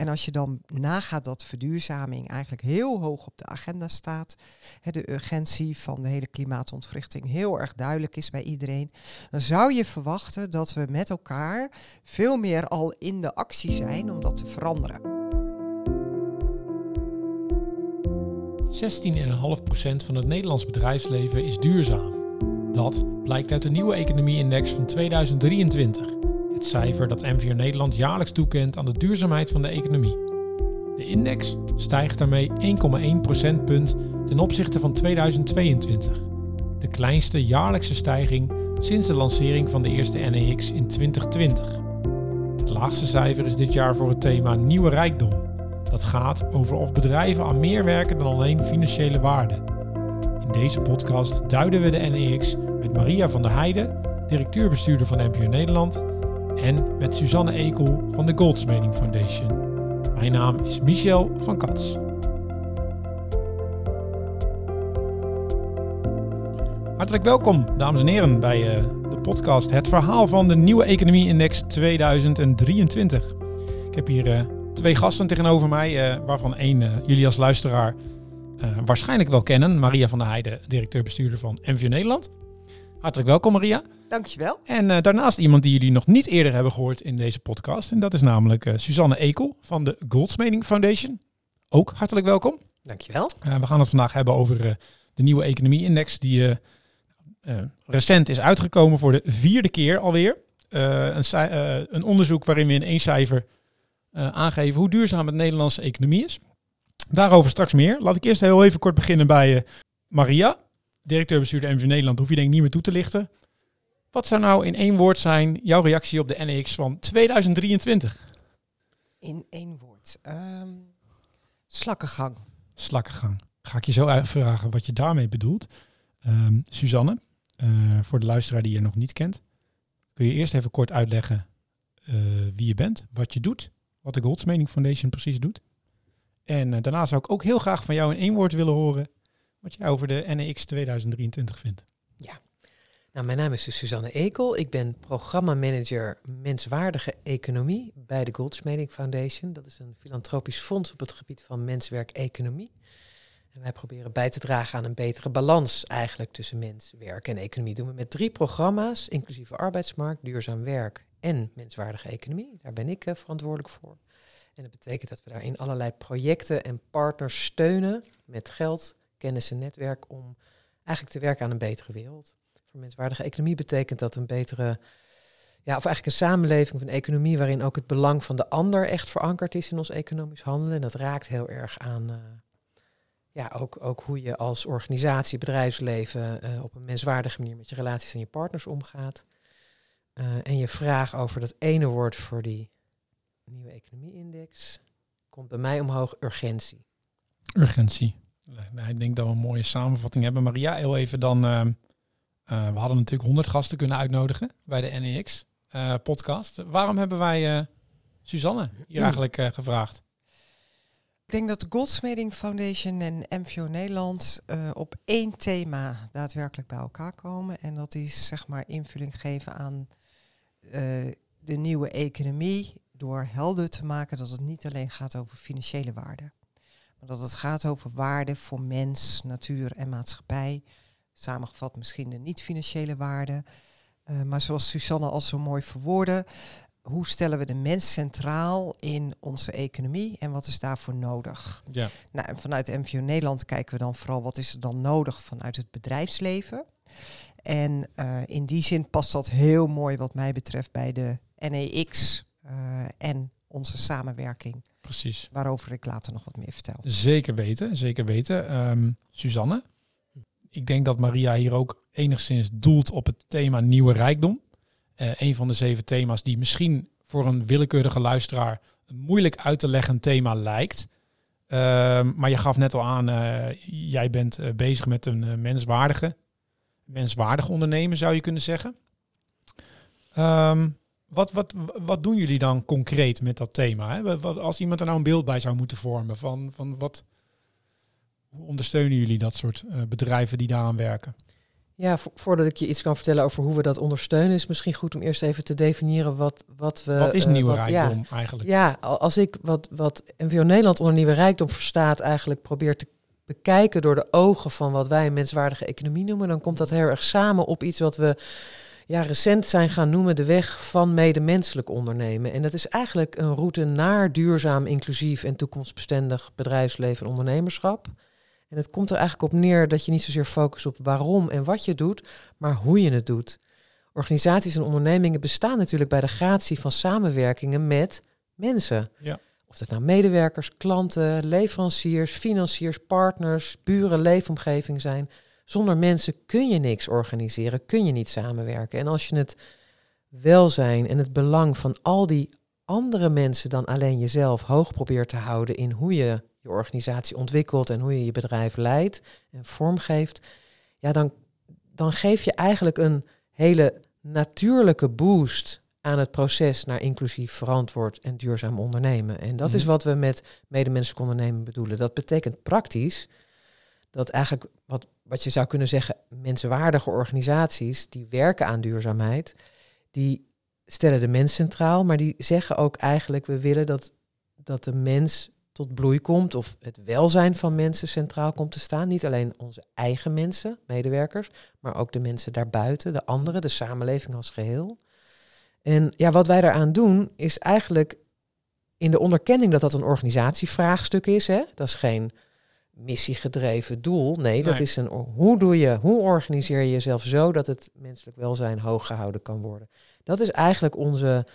En als je dan nagaat dat verduurzaming eigenlijk heel hoog op de agenda staat, hè, de urgentie van de hele klimaatontwrichting heel erg duidelijk is bij iedereen, dan zou je verwachten dat we met elkaar veel meer al in de actie zijn om dat te veranderen. 16,5% van het Nederlands bedrijfsleven is duurzaam. Dat blijkt uit de nieuwe economie-index van 2023. Cijfer dat MVR Nederland jaarlijks toekent aan de duurzaamheid van de economie. De index stijgt daarmee 1,1 procentpunt ten opzichte van 2022. De kleinste jaarlijkse stijging sinds de lancering van de eerste NEX in 2020. Het laagste cijfer is dit jaar voor het thema Nieuwe Rijkdom. Dat gaat over of bedrijven aan meer werken dan alleen financiële waarde. In deze podcast duiden we de NEX met Maria van der Heijden, directeur-bestuurder van MVO Nederland, en met Suzanne Ekel van de Goldsmeding Foundation. Mijn naam is Michel van Kats. Hartelijk welkom, dames en heren, bij uh, de podcast Het Verhaal van de Nieuwe Economie Index 2023. Ik heb hier uh, twee gasten tegenover mij, uh, waarvan één jullie als luisteraar waarschijnlijk wel kennen. Maria van der Heijden, directeur-bestuurder van MVO Nederland. Hartelijk welkom, Maria. Dankjewel. En uh, daarnaast iemand die jullie nog niet eerder hebben gehoord in deze podcast. En dat is namelijk uh, Suzanne Ekel van de Goldsmeding Foundation. Ook hartelijk welkom. Dankjewel. Uh, we gaan het vandaag hebben over de nieuwe economie-index die recent is uitgekomen voor de vierde keer alweer. Een, een, onderzoek waarin we in één cijfer aangeven hoe duurzaam het Nederlandse economie is. Daarover straks meer. Laat ik eerst heel even kort beginnen bij Maria directeur-bestuurder MV Nederland, hoef je denk ik niet meer toe te lichten. Wat zou nou in één woord zijn jouw reactie op de NEX van 2023? In één woord. Um, slakkengang. Slakkengang. Ga ik je zo vragen wat je daarmee bedoelt. Um, Suzanne, uh, voor de luisteraar die je nog niet kent, kun je eerst even kort uitleggen uh, wie je bent, wat je doet, wat de Goldsmeding Foundation precies doet. En uh, daarna zou ik ook heel graag van jou in één woord willen horen wat jij over de NEX 2023 vindt. Ja, nou, mijn naam is dus Suzanne Ekel. Ik ben programmamanager menswaardige economie bij de Goldsmeding Foundation. Dat is een filantropisch fonds op het gebied van menswerk-economie. En wij proberen bij te dragen aan een betere balans eigenlijk tussen mens, werk en economie. Dat doen we met drie programma's, inclusief arbeidsmarkt, duurzaam werk en menswaardige economie. Daar ben ik uh, verantwoordelijk voor. En dat betekent dat we daarin allerlei projecten en partners steunen met geld, kennis en netwerk om eigenlijk te werken aan een betere wereld. Voor menswaardige economie betekent dat een betere, ja, of eigenlijk een samenleving of een economie waarin ook het belang van de ander echt verankerd is in ons economisch handelen. En dat raakt heel erg aan, uh, ja, ook, ook hoe je als organisatie, bedrijfsleven uh, op een menswaardige manier met je relaties en je partners omgaat. Uh, en je vraag over dat ene woord voor die nieuwe economie-index komt bij mij omhoog urgentie. Urgentie. Ik denk dat we een mooie samenvatting hebben. Maria, heel even dan. Uh, we hadden natuurlijk 100 gasten kunnen uitnodigen bij de NEX uh, podcast. Waarom hebben wij Suzanne hier eigenlijk gevraagd? Ik denk dat de Goldsmeding Foundation en MVO Nederland op één thema daadwerkelijk bij elkaar komen. En dat is zeg maar invulling geven aan de nieuwe economie door helder te maken dat het niet alleen gaat over financiële waarden. Maar dat het gaat over waarden voor mens, natuur en maatschappij. Samengevat misschien de niet-financiële waarden. Uh, maar zoals Susanne al zo mooi verwoordde, hoe stellen we de mens centraal in onze economie en wat is daarvoor nodig? Ja. Nou, en vanuit MVO Nederland kijken we dan vooral wat is er dan nodig vanuit het bedrijfsleven. En uh, in die zin past dat heel mooi wat mij betreft bij de NEX uh, en onze samenwerking. Precies. Waarover ik later nog wat meer vertel. Zeker weten, zeker weten. Um, Suzanne, ik denk dat Maria hier ook enigszins doelt op het thema nieuwe rijkdom. Uh, een van de zeven thema's die misschien voor een willekeurige luisteraar een moeilijk uit te leggen thema lijkt. Uh, maar je gaf net al aan, uh, jij bent uh, bezig met een menswaardige, menswaardig ondernemen, zou je kunnen zeggen. Um, wat, wat, wat doen jullie dan concreet met dat thema? Hè? Als iemand er nou een beeld bij zou moeten vormen van, van wat, hoe ondersteunen jullie dat soort uh, bedrijven die daaraan werken? Ja, voordat ik je iets kan vertellen over hoe we dat ondersteunen, is misschien goed om eerst even te definiëren wat, wat we. Wat is uh, nieuwe rijkdom eigenlijk? Ja, als ik wat, wat NVO Nederland onder nieuwe rijkdom verstaat, eigenlijk probeer te bekijken door de ogen van wat wij een menswaardige economie noemen, dan komt dat heel erg samen op iets wat we ja, recent zijn gaan noemen de weg van medemenselijk ondernemen. En dat is eigenlijk een route naar duurzaam, inclusief en toekomstbestendig bedrijfsleven en ondernemerschap. En het komt er eigenlijk op neer dat je niet zozeer focust op waarom en wat je doet, maar hoe je het doet. Organisaties en ondernemingen bestaan natuurlijk bij de gratie van samenwerkingen met mensen. Ja. Of dat nou medewerkers, klanten, leveranciers, financiers, partners, buren, leefomgeving zijn. Zonder mensen kun je niks organiseren, kun je niet samenwerken. En als je het welzijn en het belang van al die andere mensen dan alleen jezelf hoog probeert te houden in hoe je je organisatie ontwikkelt en hoe je je bedrijf leidt en vormgeeft, ja, dan, dan geef je eigenlijk een hele natuurlijke boost aan het proces naar inclusief, verantwoord en duurzaam ondernemen. En dat is Mhm. wat we met medemenselijk ondernemen bedoelen. Dat betekent praktisch dat eigenlijk wat, wat je zou kunnen zeggen, menswaardige organisaties die werken aan duurzaamheid, die stellen de mens centraal, maar die zeggen ook eigenlijk, we willen dat, dat de mens tot bloei komt of het welzijn van mensen centraal komt te staan. Niet alleen onze eigen mensen, medewerkers, maar ook de mensen daarbuiten, de anderen, de samenleving als geheel. En ja, wat wij daaraan doen is eigenlijk in de onderkenning dat dat een organisatievraagstuk is. Hè? Dat is geen missiegedreven doel. Nee, dat Nee. is een hoe doe je, hoe organiseer je jezelf zo dat het menselijk welzijn hoog gehouden kan worden. Dat is eigenlijk onze,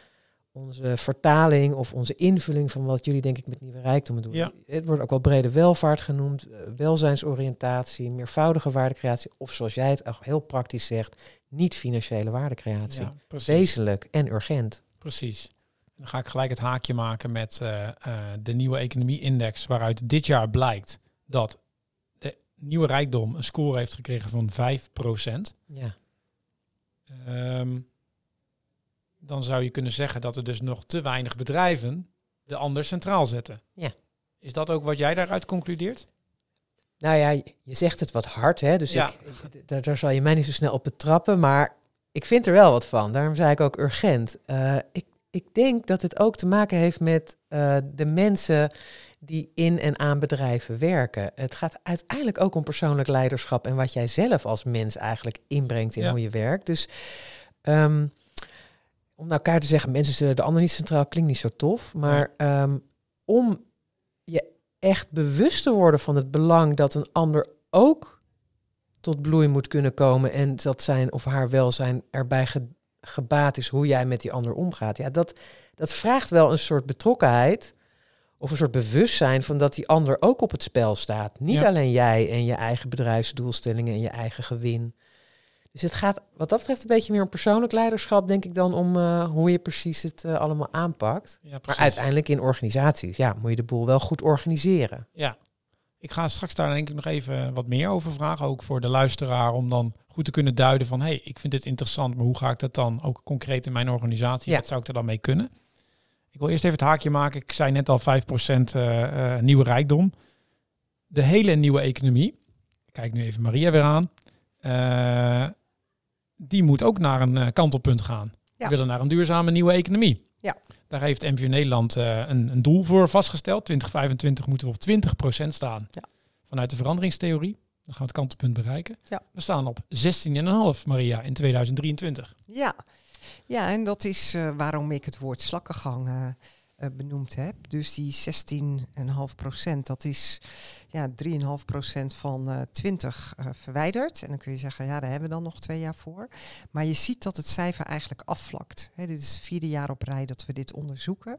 onze vertaling of onze invulling van wat jullie denk ik met nieuwe rijkdom doen. Ja. Het wordt ook wel brede welvaart genoemd, eh, welzijnsoriëntatie, meervoudige waardecreatie of zoals jij het ook heel praktisch zegt, niet financiële waardecreatie. Ja. Wezenlijk en urgent. Precies. Dan ga ik gelijk het haakje maken met eh, eh, de nieuwe economie-index, waaruit dit jaar blijkt dat de nieuwe rijkdom een score heeft gekregen van 5%. Ja. Ehm, dan zou je kunnen zeggen dat er dus nog te weinig bedrijven de ander centraal zetten. Ja. Is dat ook wat jij daaruit concludeert? Nou ja, je- zegt het wat hard, hè? Dus Ja. ik, daar, daar zal je mij niet zo snel op betrappen. Maar ik vind er wel wat van. Daarom zei ik ook urgent. Eh, ik, ik denk dat het ook te maken heeft met eh, de mensen die in en aan bedrijven werken. Het gaat uiteindelijk ook om persoonlijk leiderschap en wat jij zelf als mens eigenlijk inbrengt in Ja. hoe je werkt. Dus ehm, om naar elkaar te zeggen, mensen stellen de ander niet centraal, klinkt niet zo tof. Maar ehm, om je echt bewust te worden van het belang dat een ander ook tot bloei moet kunnen komen en dat zijn of haar welzijn erbij ge- gebaat is hoe jij met die ander omgaat. Ja, dat, dat vraagt wel een soort betrokkenheid of een soort bewustzijn van dat die ander ook op het spel staat. Niet Ja. alleen jij en je eigen bedrijfsdoelstellingen en je eigen gewin. Dus het gaat wat dat betreft een beetje meer om persoonlijk leiderschap, denk ik dan, om eh, hoe je precies het eh, allemaal aanpakt. Ja, Maar uiteindelijk in organisaties, ja, moet je de boel wel goed organiseren. Ja. Ik ga straks daar denk ik nog even wat meer over vragen, ook voor de luisteraar, om dan goed te kunnen duiden van, hé, hey, ik vind dit interessant, maar hoe ga ik dat dan ook concreet in mijn organisatie, Ja. wat zou ik er dan mee kunnen? Ik wil eerst even het haakje maken, ik zei net al 5% eh, nieuwe rijkdom. De hele nieuwe economie, ik kijk nu even Maria weer aan, die moet ook naar een eh, kantelpunt gaan. Ja. We willen naar een duurzame nieuwe economie. Ja. Daar heeft MVU Nederland eh, een, een doel voor vastgesteld. 2025 moeten we op 20% staan. Ja. Vanuit de veranderingstheorie. Dan gaan we het kantelpunt bereiken. Ja. We staan op 16,5 Maria in 2023. Ja, ja en dat is eh, waarom ik het woord slakkengang benoemd heb. Dus die 16,5 procent, dat is ja, 3,5 procent van eh 20 eh, verwijderd. En dan kun je zeggen, ja, daar hebben we dan nog twee jaar voor. Maar je ziet dat het cijfer eigenlijk afvlakt. Dit is het vierde jaar op rij dat we dit onderzoeken.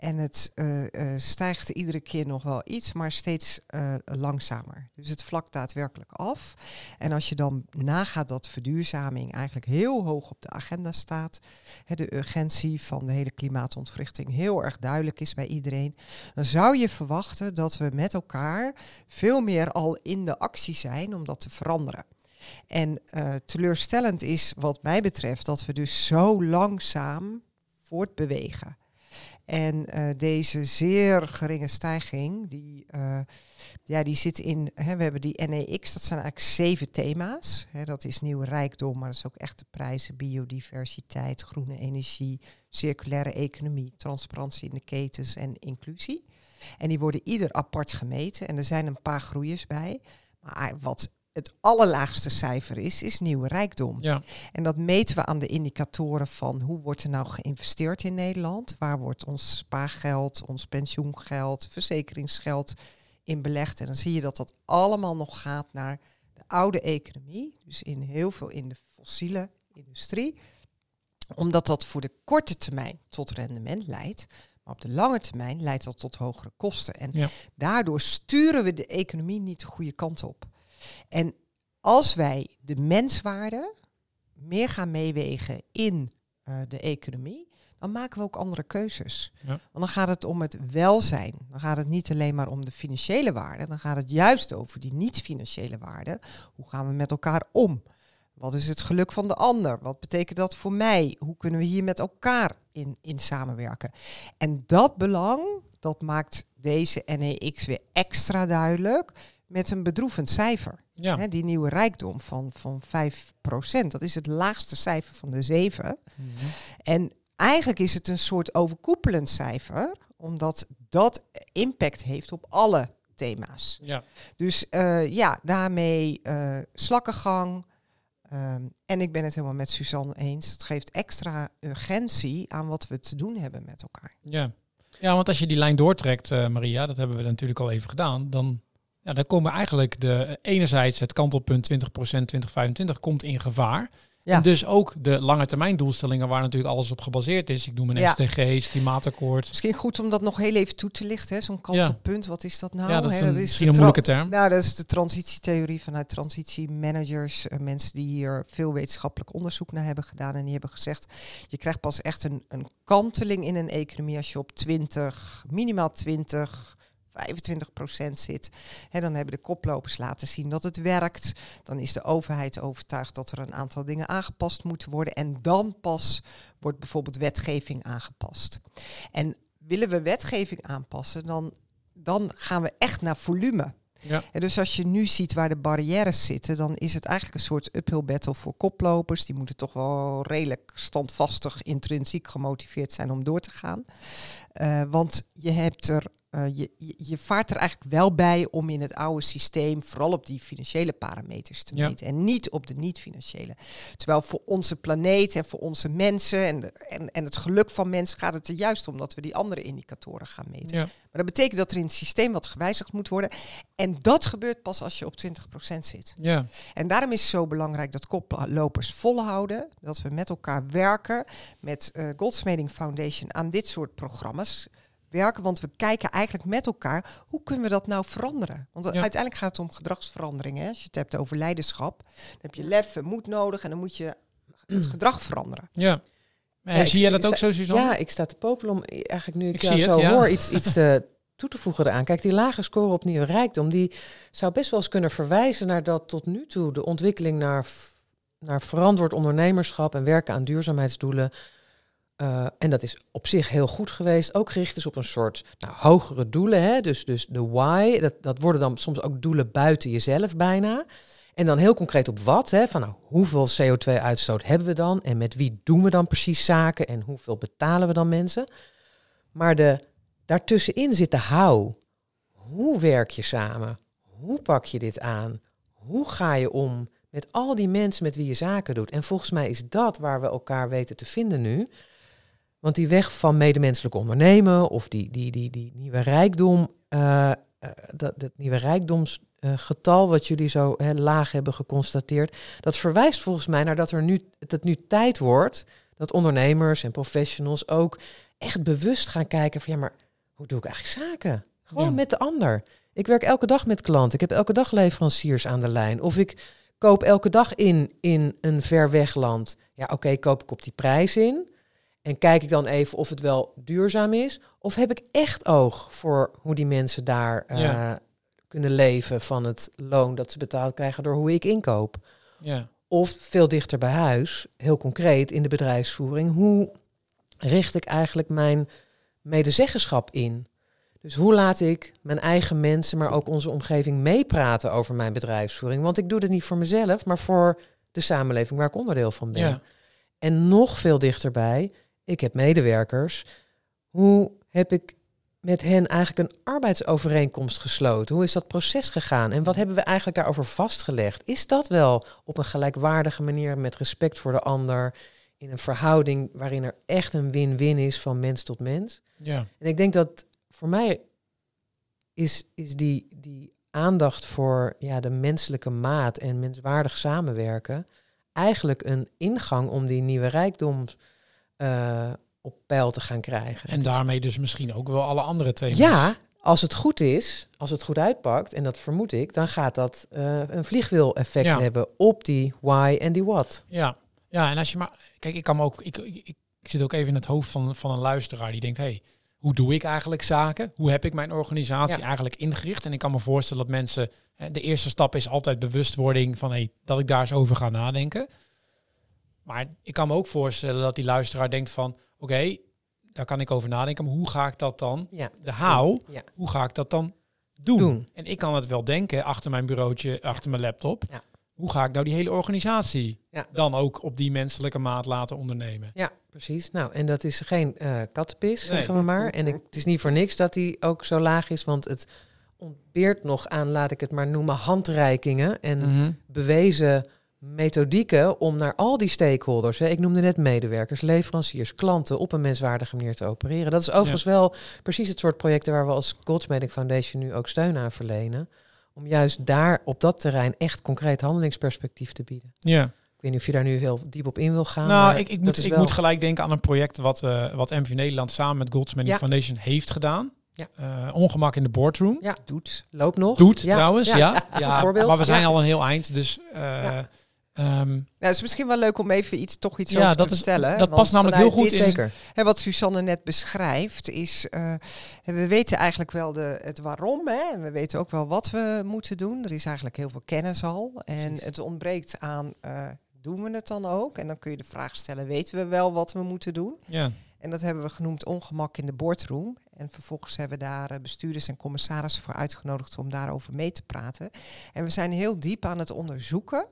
En het eh, eh, stijgt iedere keer nog wel iets, maar steeds eh, langzamer. Dus het vlakt daadwerkelijk af. En als je dan nagaat dat verduurzaming eigenlijk heel hoog op de agenda staat, de urgentie van de hele klimaatontwrichting heel erg duidelijk is bij iedereen, dan zou je verwachten dat we met elkaar veel meer al in de actie zijn om dat te veranderen. En eh, teleurstellend is wat mij betreft dat we dus zo langzaam voortbewegen. En eh, deze zeer geringe stijging, die, eh, ja, die zit in, hè, we hebben die NEX, dat zijn eigenlijk zeven thema's. Hè, dat is nieuwe rijkdom, maar dat is ook echte prijzen, biodiversiteit, groene energie, circulaire economie, transparantie in de ketens en inclusie. En die worden ieder apart gemeten en er zijn een paar groeiers bij. Maar wat het allerlaagste cijfer is, is nieuwe rijkdom. Ja. En dat meten we aan de indicatoren van hoe wordt er nou geïnvesteerd in Nederland? Waar wordt ons spaargeld, ons pensioengeld, verzekeringsgeld in belegd? En dan zie je dat dat allemaal nog gaat naar de oude economie, dus in heel veel in de fossiele industrie. Omdat dat voor de korte termijn tot rendement leidt. Maar op de lange termijn leidt dat tot hogere kosten. En Ja. daardoor sturen we de economie niet de goede kant op. En als wij de menswaarde meer gaan meewegen in eh, de economie, dan maken we ook andere keuzes. Ja. Want dan gaat het om het welzijn. Dan gaat het niet alleen maar om de financiële waarde. Dan gaat het juist over die niet-financiële waarde. Hoe gaan we met elkaar om? Wat is het geluk van de ander? Wat betekent dat voor mij? Hoe kunnen we hier met elkaar in, in samenwerken? En dat belang, dat maakt deze NEX weer extra duidelijk met een bedroevend cijfer. Ja. Die nieuwe rijkdom van, van 5%, dat is het laagste cijfer van de zeven. Mhm. En eigenlijk is het een soort overkoepelend cijfer, omdat dat impact heeft op alle thema's. ja. Dus eh, ja, daarmee eh slakkengang. Ehm, en ik ben het helemaal met Suzanne eens. Het geeft extra urgentie aan wat we te doen hebben met elkaar. Ja. ja, want als je die lijn doortrekt, eh, Maria, dat hebben we natuurlijk al even gedaan, dan, ja, dan komen eigenlijk de, enerzijds het kantelpunt 20% 2025 komt in gevaar. Ja. En dus ook de lange termijn doelstellingen waar natuurlijk alles op gebaseerd is. Ik noem een Ja. SDG's, klimaatakkoord. Misschien goed om dat nog heel even toe te lichten. hè, Zo'n kantelpunt, wat is dat nou? ja, dat is, Hè, een, een tra- moeilijke term. Nou, dat is de transitietheorie vanuit transitiemanagers. eh, mensen die hier veel wetenschappelijk onderzoek naar hebben gedaan. En die hebben gezegd, je krijgt pas echt een, een kanteling in een economie als je op 20, minimaal 20, 25 procent zit. Hè, dan hebben de koplopers laten zien dat het werkt. Dan is de overheid overtuigd dat er een aantal dingen aangepast moeten worden. En dan pas wordt bijvoorbeeld wetgeving aangepast. En willen we wetgeving aanpassen, dan, dan gaan we echt naar volume. Ja. En dus als je nu ziet waar de barrières zitten, dan is het eigenlijk een soort uphill battle voor koplopers. Die moeten toch wel redelijk standvastig, intrinsiek gemotiveerd zijn om door te gaan. Eh, want je hebt er. Eh, je, je, je vaart er eigenlijk wel bij om in het oude systeem vooral op die financiële parameters te Ja. meten en niet op de niet-financiële. Terwijl voor onze planeet en voor onze mensen en, de, en, en het geluk van mensen gaat het er juist om dat we die andere indicatoren gaan meten. Ja. Maar dat betekent dat er in het systeem wat gewijzigd moet worden. En dat gebeurt pas als je op 20% zit. Ja. En daarom is het zo belangrijk dat koplopers volhouden. Dat we met elkaar werken. Met eh Goldsmeding Foundation aan dit soort programma's werken. Want we kijken eigenlijk met elkaar, hoe kunnen we dat nou veranderen? Want Ja. uiteindelijk gaat het om gedragsverandering. Hè? Als je het hebt over leiderschap, dan heb je lef en moed nodig. En dan moet je het gedrag veranderen. ja. Ja, zie ik- jij dat ook sta- zo, Suzanne? Ja, ik sta te popelen om eigenlijk nu ik, Ik jou zie het, zo ja. hoor iets, iets eh, toe te voegen eraan. Kijk, die lage score op nieuwe rijkdom, die zou best wel eens kunnen verwijzen naar dat tot nu toe de ontwikkeling naar, naar verantwoord ondernemerschap en werken aan duurzaamheidsdoelen. Eh, en dat is op zich heel goed geweest. Ook gericht is op een soort nou, hogere doelen. Hè? Dus, dus de why, dat, dat worden dan soms ook doelen buiten jezelf bijna. En dan heel concreet op wat. Hè? Van nou, hoeveel CO2-uitstoot hebben we dan? En met wie doen we dan precies zaken? En hoeveel betalen we dan mensen? Maar de, daartussenin zit de how. Hoe werk je samen? Hoe pak je dit aan? Hoe ga je om met al die mensen met wie je zaken doet? En volgens mij is dat waar we elkaar weten te vinden nu. Want die weg van medemenselijk ondernemen of die, die, die, die nieuwe rijkdom, eh, eh, dat, dat nieuwe rijkdomsgetal wat jullie zo hè, laag hebben geconstateerd, dat verwijst volgens mij naar dat er nu, dat het nu tijd wordt dat ondernemers en professionals ook echt bewust gaan kijken van ja, maar hoe doe ik eigenlijk zaken? Gewoon Ja. met de ander. Ik werk elke dag met klanten. Ik heb elke dag leveranciers aan de lijn. Of ik koop elke dag in in een ver weg land. Ja, oké, koop ik op die prijs in. En kijk ik dan even of het wel duurzaam is? Of heb ik echt oog voor hoe die mensen daar eh, Ja. kunnen leven van het loon dat ze betaald krijgen door hoe ik inkoop? Ja. Of veel dichter bij huis, heel concreet in de bedrijfsvoering, hoe richt ik eigenlijk mijn medezeggenschap in. Dus hoe laat ik mijn eigen mensen, maar ook onze omgeving meepraten over mijn bedrijfsvoering? Want ik doe het niet voor mezelf, maar voor de samenleving waar ik onderdeel van ben. Ja. En nog veel dichterbij, ik heb medewerkers. Hoe heb ik met hen eigenlijk een arbeidsovereenkomst gesloten? Hoe is dat proces gegaan? En wat hebben we eigenlijk daarover vastgelegd? Is dat wel op een gelijkwaardige manier met respect voor de ander, in een verhouding waarin er echt een win-win is van mens tot mens? Ja. En ik denk dat voor mij is, is die, die aandacht voor ja, de menselijke maat en menswaardig samenwerken eigenlijk een ingang om die nieuwe rijkdom eh, op peil te gaan krijgen. En daarmee dus misschien ook wel alle andere thema's. Ja, als het goed is, als het goed uitpakt, en dat vermoed ik, dan gaat dat eh, een vliegwiel-effect Ja. hebben op die why en die what. Ja. ja, en als je maar... Kijk, ik kan me ook... Ik, ik, zit ook even in het hoofd van, van een luisteraar die denkt... Hey, hoe doe ik eigenlijk zaken? Hoe heb ik mijn organisatie Ja. eigenlijk ingericht? En ik kan me voorstellen dat mensen... De eerste stap is altijd bewustwording van... Hey, dat ik daar eens over ga nadenken. Maar ik kan me ook voorstellen dat die luisteraar denkt van... Oké, daar kan ik over nadenken. Maar hoe ga ik dat dan? Ja. De how, Ja. hoe ga ik dat dan doen? Doen. En ik kan het wel denken achter mijn bureautje, achter mijn laptop. Ja. Hoe ga ik nou die hele organisatie dan ook op die menselijke maat laten ondernemen? Ja, precies. Nou, en dat is geen eh kattenpis, Nee. zeggen we maar. En ik, het is niet voor niks dat die ook zo laag is, want het ontbeert nog aan, laat ik het maar noemen, handreikingen en Mhm. bewezen methodieken om naar al die stakeholders, hè, ik noemde net medewerkers, leveranciers, klanten, op een menswaardige manier te opereren. Dat is overigens wel precies het soort projecten waar we als Goldsmeding Foundation nu ook steun aan verlenen. Om juist daar op dat terrein echt concreet handelingsperspectief te bieden. Ja. Ik weet niet of je daar nu heel diep op in wil gaan. Nou, maar ik, ik, dat moet, ik wel- moet gelijk denken aan een project wat, eh wat MV Nederland samen met Goldsmithing Ja. Foundation heeft gedaan. Ja. Eh, ongemak in de boardroom. Ja. Doet. Loopt nog. Doet Ja, trouwens, ja. ja. Maar we zijn Ja. al een heel eind, dus... eh, Nou, het is misschien wel leuk om even iets, toch iets Ja, over dat te is- vertellen. dat past namelijk heel goed dit- in- Zeker. Hè, wat Suzanne net beschrijft, is eh, we weten eigenlijk wel de, het waarom. Hè? En we weten ook wel wat we moeten doen. Er is eigenlijk heel veel kennis al. En Precies. het ontbreekt aan, eh, doen we het dan ook? En dan kun je de vraag stellen, weten we wel wat we moeten doen? ja. En dat hebben we genoemd ongemak in de boardroom. En vervolgens hebben we daar eh, bestuurders en commissarissen voor uitgenodigd om daarover mee te praten. En we zijn heel diep aan het onderzoeken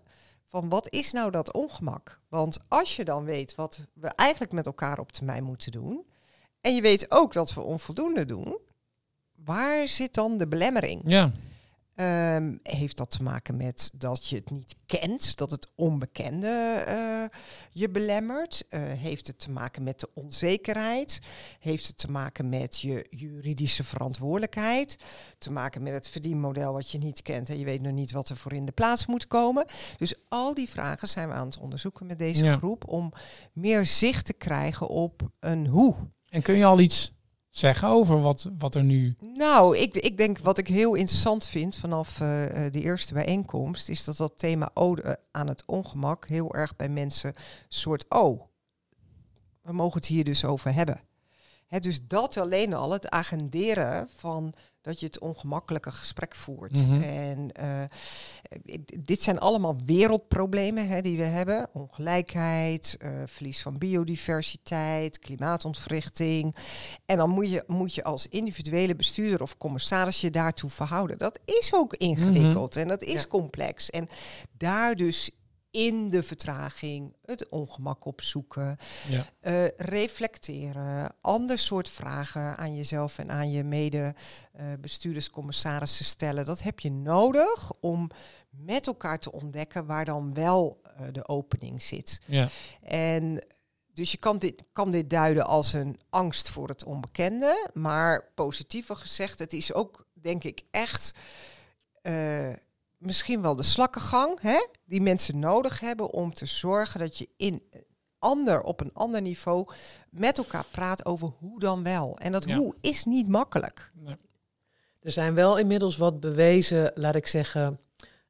van wat is nou dat ongemak? Want als je dan weet wat we eigenlijk met elkaar op termijn moeten doen, en je weet ook dat we onvoldoende doen, waar zit dan de belemmering? ja. Ehm, heeft dat te maken met dat je het niet kent, dat het onbekende eh, je belemmert? Eh, heeft het te maken met de onzekerheid? Heeft het te maken met je juridische verantwoordelijkheid? Te maken met het verdienmodel wat je niet kent en je weet nog niet wat er voor in de plaats moet komen? Dus al die vragen zijn we aan het onderzoeken met deze Ja. groep om meer zicht te krijgen op een hoe. En kun je al iets zeggen over wat, wat er nu... Nou, ik, ik denk wat ik heel interessant vind vanaf eh, eh, die eerste bijeenkomst, is dat dat thema ode aan het ongemak heel erg bij mensen soort, oh, we mogen het hier dus over hebben. Hè, dus dat alleen al, het agenderen van dat je het ongemakkelijke gesprek voert. Mhm. En eh, eh, dit zijn allemaal wereldproblemen hè, die we hebben. Ongelijkheid, eh, verlies van biodiversiteit, klimaatontwrichting. En dan moet je, moet je als individuele bestuurder of commissaris je daartoe verhouden. Dat is ook ingewikkeld en dat is Ja. complex. En daar dus in de vertraging het ongemak opzoeken, Ja. eh, reflecteren, ander soort vragen aan jezelf en aan je mede bestuurders, commissarissen stellen. Dat heb je nodig om met elkaar te ontdekken waar dan wel eh, de opening zit. Ja. En dus je kan dit, kan dit duiden als een angst voor het onbekende, maar positiever gezegd, het is ook, denk ik, echt eh, misschien wel de slakkengang hè, die mensen nodig hebben om te zorgen dat je in een ander, op een ander niveau met elkaar praat over hoe dan wel. En dat Ja. hoe is niet makkelijk. Nee. Er zijn wel inmiddels wat bewezen, laat ik zeggen,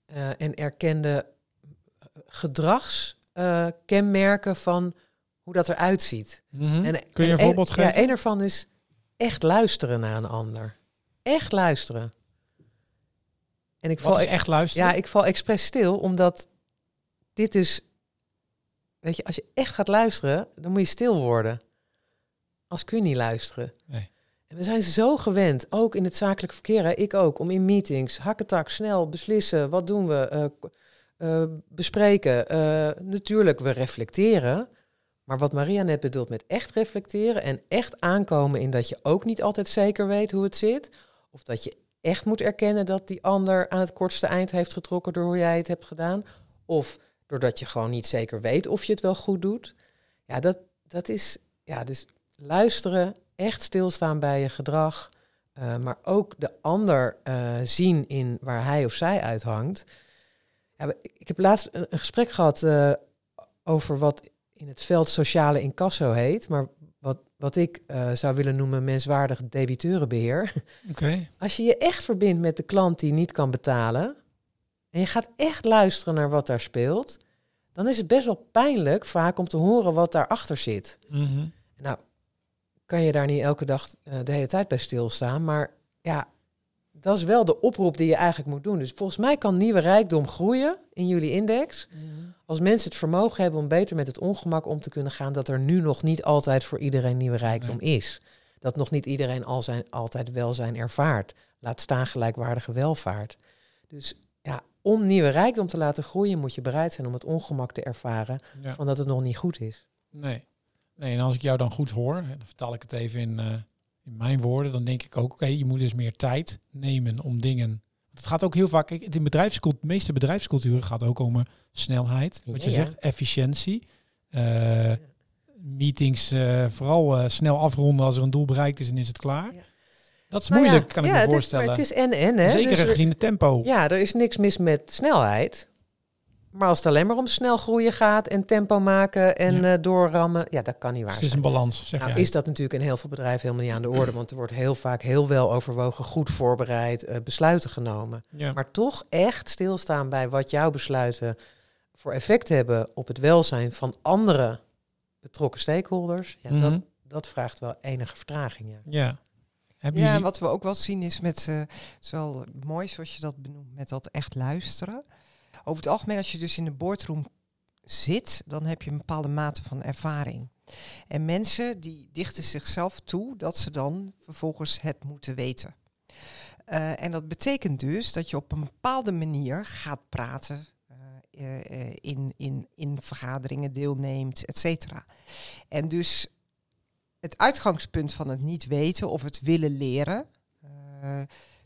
eh, en erkende gedragskenmerken van hoe dat eruit ziet. Mhm. En, Kun je en een voorbeeld geven? Ja, een ervan is echt luisteren naar een ander. Echt luisteren. En ik Wat val, echt luisteren? ja, ik val expres stil, omdat dit is... Weet je, als je echt gaat luisteren, dan moet je stil worden. als kun je niet luisteren. Nee. En we zijn zo gewend, ook in het zakelijk verkeer, hè, ik ook, om in meetings, hakketak, snel beslissen, wat doen we, eh, eh, bespreken. Eh, natuurlijk, we reflecteren. Maar wat Maria net bedoelt met echt reflecteren en echt aankomen in dat je ook niet altijd zeker weet hoe het zit. Of dat je echt moet erkennen dat die ander aan het kortste eind heeft getrokken door hoe jij het hebt gedaan. Of doordat je gewoon niet zeker weet of je het wel goed doet. Ja, dat, dat is, ja, dus luisteren, echt stilstaan bij je gedrag. eh, maar ook de ander eh, zien in waar hij of zij uithangt. Ik heb laatst een, een gesprek gehad eh, over wat in het veld sociale incasso heet. Maar wat, ik eh, zou willen noemen menswaardig debiteurenbeheer. Als je je echt verbindt met de klant die niet kan betalen. en je gaat echt luisteren naar wat daar speelt. dan is het best wel pijnlijk vaak om te horen wat daarachter zit. Mhm. Nou, kan je daar niet elke dag eh, de hele tijd bij stilstaan. Maar ja, dat is wel de oproep die je eigenlijk moet doen. Dus volgens mij kan nieuwe rijkdom groeien in jullie index. Als mensen het vermogen hebben om beter met het ongemak om te kunnen gaan, dat er nu nog niet altijd voor iedereen nieuwe rijkdom is. Dat nog niet iedereen al zijn, altijd welzijn ervaart. Laat staan gelijkwaardige welvaart. Dus ja, om nieuwe rijkdom te laten groeien, moet je bereid zijn om het ongemak te ervaren Ja. van dat het nog niet goed is. Nee. nee. En als ik jou dan goed hoor, dan vertaal ik het even in, eh, in mijn woorden, dan denk ik ook, oké, je moet dus meer tijd nemen om dingen. Het gaat ook heel vaak, kijk, in bedrijfscultuur, de meeste bedrijfsculturen gaat ook om eh, snelheid, wat je Ja, ja. zegt, efficiëntie. Eh, meetings eh, vooral snel afronden als er een doel bereikt is en is het klaar. Ja. Dat is Nou moeilijk, kan ik me voorstellen. maar het is en en, hè? Zeker Dus gezien het tempo. Ja, er is niks mis met snelheid. Maar als het alleen maar om snel groeien gaat en tempo maken en Ja. eh, doorrammen, ja, dat kan niet waar Dus het is zijn. een balans, zeg Nou jij. is dat natuurlijk in heel veel bedrijven helemaal niet aan de orde, want er wordt heel vaak heel wel overwogen, goed voorbereid, eh, besluiten genomen. ja. Maar toch echt stilstaan bij wat jouw besluiten voor effect hebben op het welzijn van andere betrokken stakeholders, ja, dat, Mhm. dat vraagt wel enige vertraging. Ja. ja. Hebben Ja, jullie... wat we ook wel zien is met, eh het is wel mooi zoals je dat benoemt, met dat echt luisteren. Over het algemeen, als je dus in de boardroom zit, dan heb je een bepaalde mate van ervaring. En mensen die dichten zichzelf toe dat ze dan vervolgens het moeten weten. Eh, en dat betekent dus dat je op een bepaalde manier gaat praten, eh, eh, in, in, in vergaderingen deelneemt, et cetera. En dus het uitgangspunt van het niet weten of het willen leren,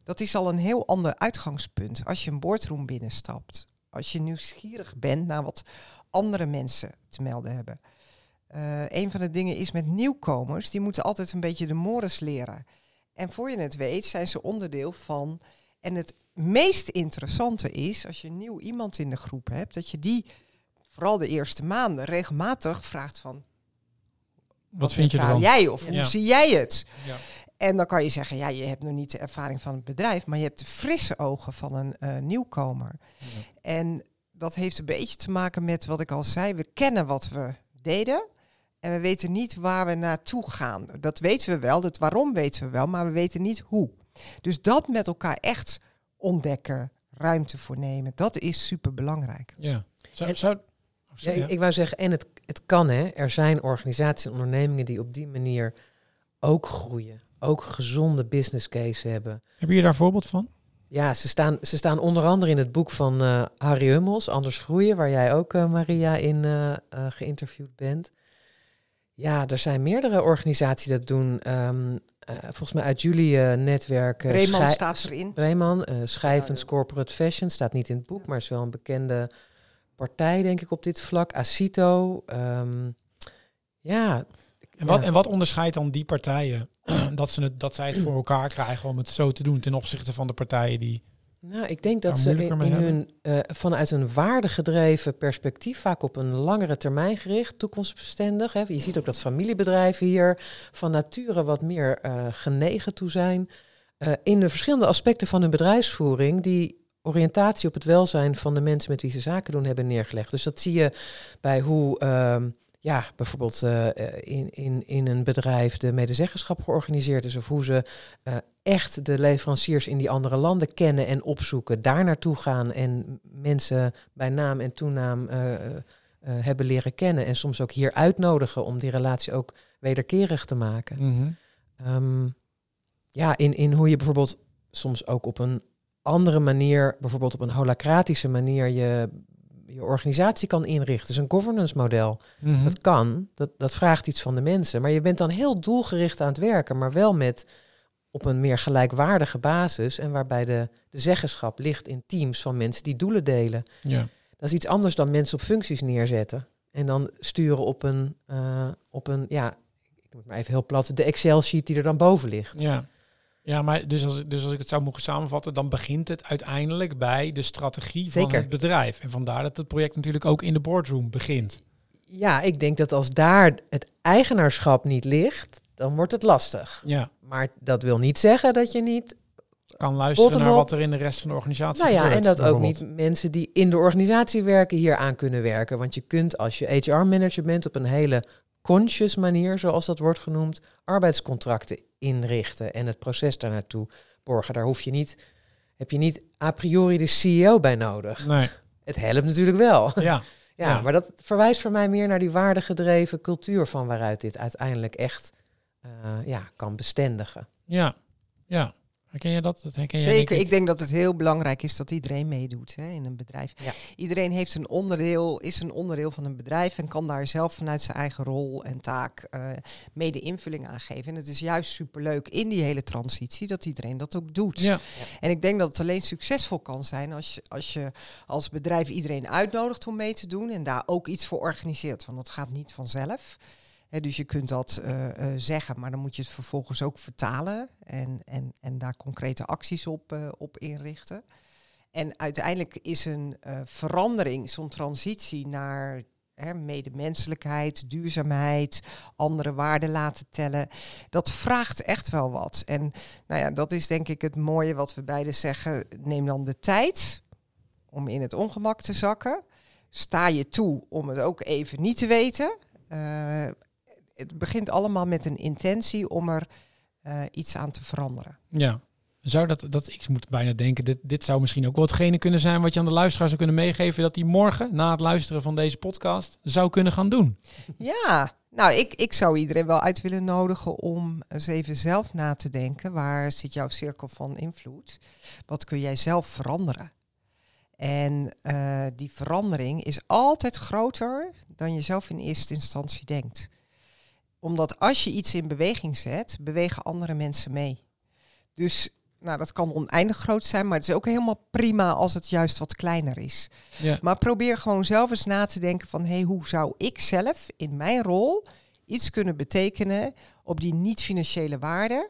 dat is al een heel ander uitgangspunt als je een boardroom binnenstapt. Als je nieuwsgierig bent naar wat andere mensen te melden hebben. Eh, een van de dingen is met nieuwkomers, die moeten altijd een beetje de mores leren. En voor je het weet zijn ze onderdeel van. En het meest interessante is, als je nieuw iemand in de groep hebt, dat je die vooral de eerste maanden regelmatig vraagt van Wat vind je ervan? jij of hoe zie jij het? Ja. En dan kan je zeggen, ja, je hebt nog niet de ervaring van het bedrijf, maar je hebt de frisse ogen van een eh, nieuwkomer. Ja. En dat heeft een beetje te maken met wat ik al zei. We kennen wat we deden en we weten niet waar we naartoe gaan. Dat weten we wel, dat waarom weten we wel, maar we weten niet hoe. Dus dat met elkaar echt ontdekken, ruimte voor nemen, dat is super belangrijk. Ja. Zou, En- zou, oh, Ja, ik, ik wou zeggen, en het, het kan hè. Er zijn organisaties en ondernemingen die op die manier ook groeien. Ook gezonde business case hebben. Heb je daar voorbeeld van? Ja, ze staan, ze staan onder andere in het boek van eh, Harry Hummels, Anders Groeien, waar jij ook, eh, Maria, in eh, geïnterviewd bent. Ja, er zijn meerdere organisaties die dat doen. Ehm, eh, volgens mij uit jullie eh, netwerk. Schij- staat erin. Eh Ja, ja. Corporate Fashion, staat niet in het boek, maar is wel een bekende partij, denk ik, op dit vlak. Acito. ehm, ja. En wat, Ja. en wat onderscheidt dan die partijen dat, ze het, dat zij het voor elkaar krijgen om het zo te doen ten opzichte van de partijen die... Nou, ik denk dat ze in, hun, eh, vanuit een waardegedreven perspectief, vaak op een langere termijn gericht, toekomstbestendig. Hè. Je ziet ook dat familiebedrijven hier van nature wat meer eh, genegen toe zijn. eh, in de verschillende aspecten van hun bedrijfsvoering, die oriëntatie op het welzijn van de mensen met wie ze zaken doen hebben neergelegd. Dus dat zie je bij hoe ehm, ja, bijvoorbeeld eh, eh, in, in, in een bedrijf de medezeggenschap georganiseerd is, of hoe ze eh, echt de leveranciers in die andere landen kennen en opzoeken, daar naartoe gaan en mensen bij naam en toenaam hebben leren kennen en soms ook hier uitnodigen om die relatie ook wederkerig te maken. Mhm. Ehm, ja, in, in hoe je bijvoorbeeld soms ook op een andere manier, bijvoorbeeld op een holacratische manier, je, je organisatie kan inrichten. Dus een governance model. Mhm. Dat kan, dat, dat vraagt iets van de mensen. Maar je bent dan heel doelgericht aan het werken, maar wel met op een meer gelijkwaardige basis en waarbij de, de zeggenschap ligt in teams van mensen die doelen delen. Ja. Dat is iets anders dan mensen op functies neerzetten en dan sturen op een, eh, op een ja, ik het maar even heel plat, de Excel-sheet die er dan boven ligt. Ja. Ja, maar dus als, dus als ik het zou mogen samenvatten, dan begint het uiteindelijk bij de strategie van het bedrijf. En vandaar dat het project natuurlijk ook in de boardroom begint. Ja, ik denk dat als daar het eigenaarschap niet ligt, dan wordt het lastig. Ja, Maar dat wil niet zeggen dat je niet kan luisteren naar wat er in de rest van de organisatie Nou ja, gebeurt. en dat ook niet mensen die in de organisatie werken hier aan kunnen werken. Want je kunt als je HR-manager bent op een hele conscious manier, zoals dat wordt genoemd, arbeidscontracten inrichten en het proces daar naartoe borgen. Daar hoef je niet, heb je niet a priori de CEO bij nodig. Nee, Het helpt natuurlijk wel. ja. Ja, Ja. maar dat verwijst voor mij meer naar die waardegedreven cultuur van waaruit dit uiteindelijk echt eh, ja, kan bestendigen. Ja, ja. Herken je dat? Dat herken jij, denk Zeker, ik denk dat het heel belangrijk is dat iedereen meedoet hè, in een bedrijf. Ja. Iedereen heeft een onderdeel, is een onderdeel van een bedrijf en kan daar zelf vanuit zijn eigen rol en taak eh, mede invulling aan geven. En het is juist superleuk in die hele transitie dat iedereen dat ook doet. Ja, En ik denk dat het alleen succesvol kan zijn als je, als je als bedrijf iedereen uitnodigt om mee te doen en daar ook iets voor organiseert. Want dat gaat niet vanzelf. Dus je kunt dat eh, eh, zeggen, maar dan moet je het vervolgens ook vertalen en, en, en daar concrete acties op, eh, op inrichten. En uiteindelijk is een verandering, zo'n transitie naar hè, medemenselijkheid, duurzaamheid, andere waarden laten tellen, dat vraagt echt wel wat. En nou ja, dat is denk ik het mooie wat we beiden zeggen. Neem dan de tijd om in het ongemak te zakken. Sta je toe om het ook even niet te weten. Het begint allemaal met een intentie om er eh, iets aan te veranderen. ja. Zou dat, dat, ik moet bijna denken, dit, dit zou misschien ook wel hetgene kunnen zijn wat je aan de luisteraar zou kunnen meegeven, dat die morgen, na het luisteren van deze podcast, zou kunnen gaan doen. Ja, nou, ik, ik zou iedereen wel uit willen nodigen om eens even zelf na te denken. Waar zit jouw cirkel van invloed? Wat kun jij zelf veranderen? En eh, die verandering is altijd groter dan je zelf in eerste instantie denkt. Omdat als je iets in beweging zet, bewegen andere mensen mee. Dus nou, dat kan oneindig groot zijn, maar het is ook helemaal prima als het juist wat kleiner is. Ja, Maar probeer gewoon zelf eens na te denken van hey, hoe zou ik zelf in mijn rol iets kunnen betekenen op die niet-financiële waarden.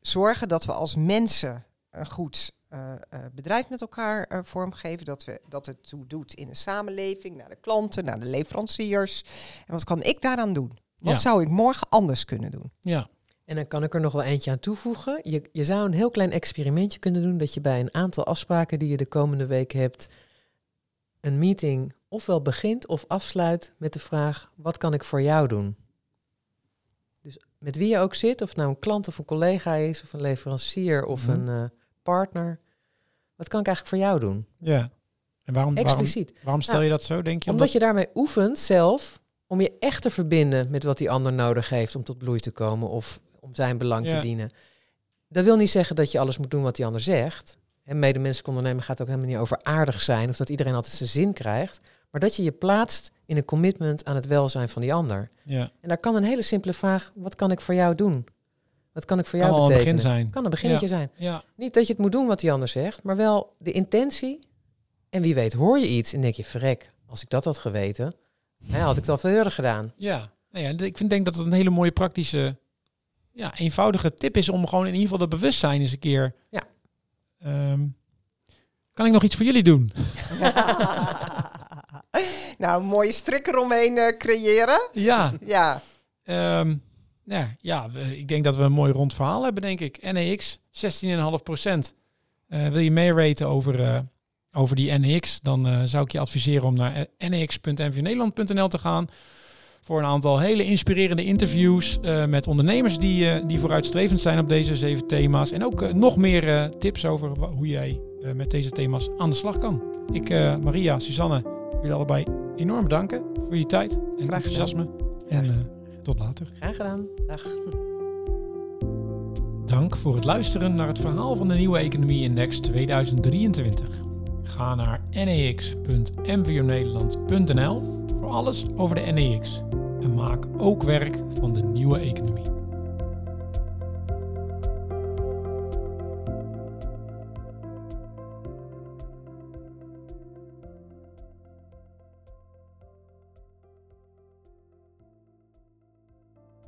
Zorgen dat we als mensen een goed eh, eh, bedrijf met elkaar eh, vormgeven. Dat, we, dat het toe doet in de samenleving, naar de klanten, naar de leveranciers. En wat kan ik daaraan doen? Wat Ja. zou ik morgen anders kunnen doen? ja, En dan kan ik er nog wel eentje aan toevoegen. Je, je zou een heel klein experimentje kunnen doen dat je bij een aantal afspraken die je de komende week hebt, een meeting ofwel begint of afsluit met de vraag: wat kan ik voor jou doen? Dus met wie je ook zit, of het nou een klant of een collega is, of een leverancier of Mhm. een eh, partner, wat kan ik eigenlijk voor jou doen? ja. En waarom, waarom, Expliciet. waarom stel Nou, je dat zo, denk je? Omdat je daarmee oefent zelf om je echt te verbinden met wat die ander nodig heeft om tot bloei te komen of om zijn belang Ja. te dienen. Dat wil niet zeggen dat je alles moet doen wat die ander zegt. En medemenselijk ondernemen gaat ook helemaal niet over aardig zijn of dat iedereen altijd zijn zin krijgt. Maar dat je je plaatst in een commitment aan het welzijn van die ander. Ja, En daar kan een hele simpele vraag, wat kan ik voor jou doen? Wat kan ik voor kan jou al een betekenen? begin zijn. Kan een beginnetje zijn. Ja, Niet dat je het moet doen wat die ander zegt, maar wel de intentie. En wie weet hoor je iets en denk je, verrek, als ik dat had geweten, nou ja, had ik het al veel eerder gedaan. ja. Nou ja, ik vind, denk dat het een hele mooie praktische, ja, eenvoudige tip is om gewoon in ieder geval dat bewustzijn eens een keer. Ja. Ehm, kan ik nog iets voor jullie doen? nou, een mooie strik eromheen eh, creëren. Ja, Ja, Ehm, nou, ja, we- ik denk dat we een mooi rond verhaal hebben, denk ik. NEX, 16,5 procent. Eh, wil je meer weten over, eh, over die NEX, dan eh, zou ik je adviseren om naar eh, nex.nvnederland.nl te gaan. Voor een aantal hele inspirerende interviews eh, met ondernemers die, die vooruitstrevend zijn op deze zeven thema's. En ook nog meer tips over hoe jij met deze thema's aan de slag kan. Ik, Maria, Suzanne, jullie allebei enorm bedanken voor je tijd en enthousiasme. En tot later. Graag gedaan. Dag. Dank voor het luisteren naar het verhaal van de nieuwe Economie Index 2023. Ga naar nex.mvonederland.nl voor alles over de NEX. En maak ook werk van de nieuwe economie.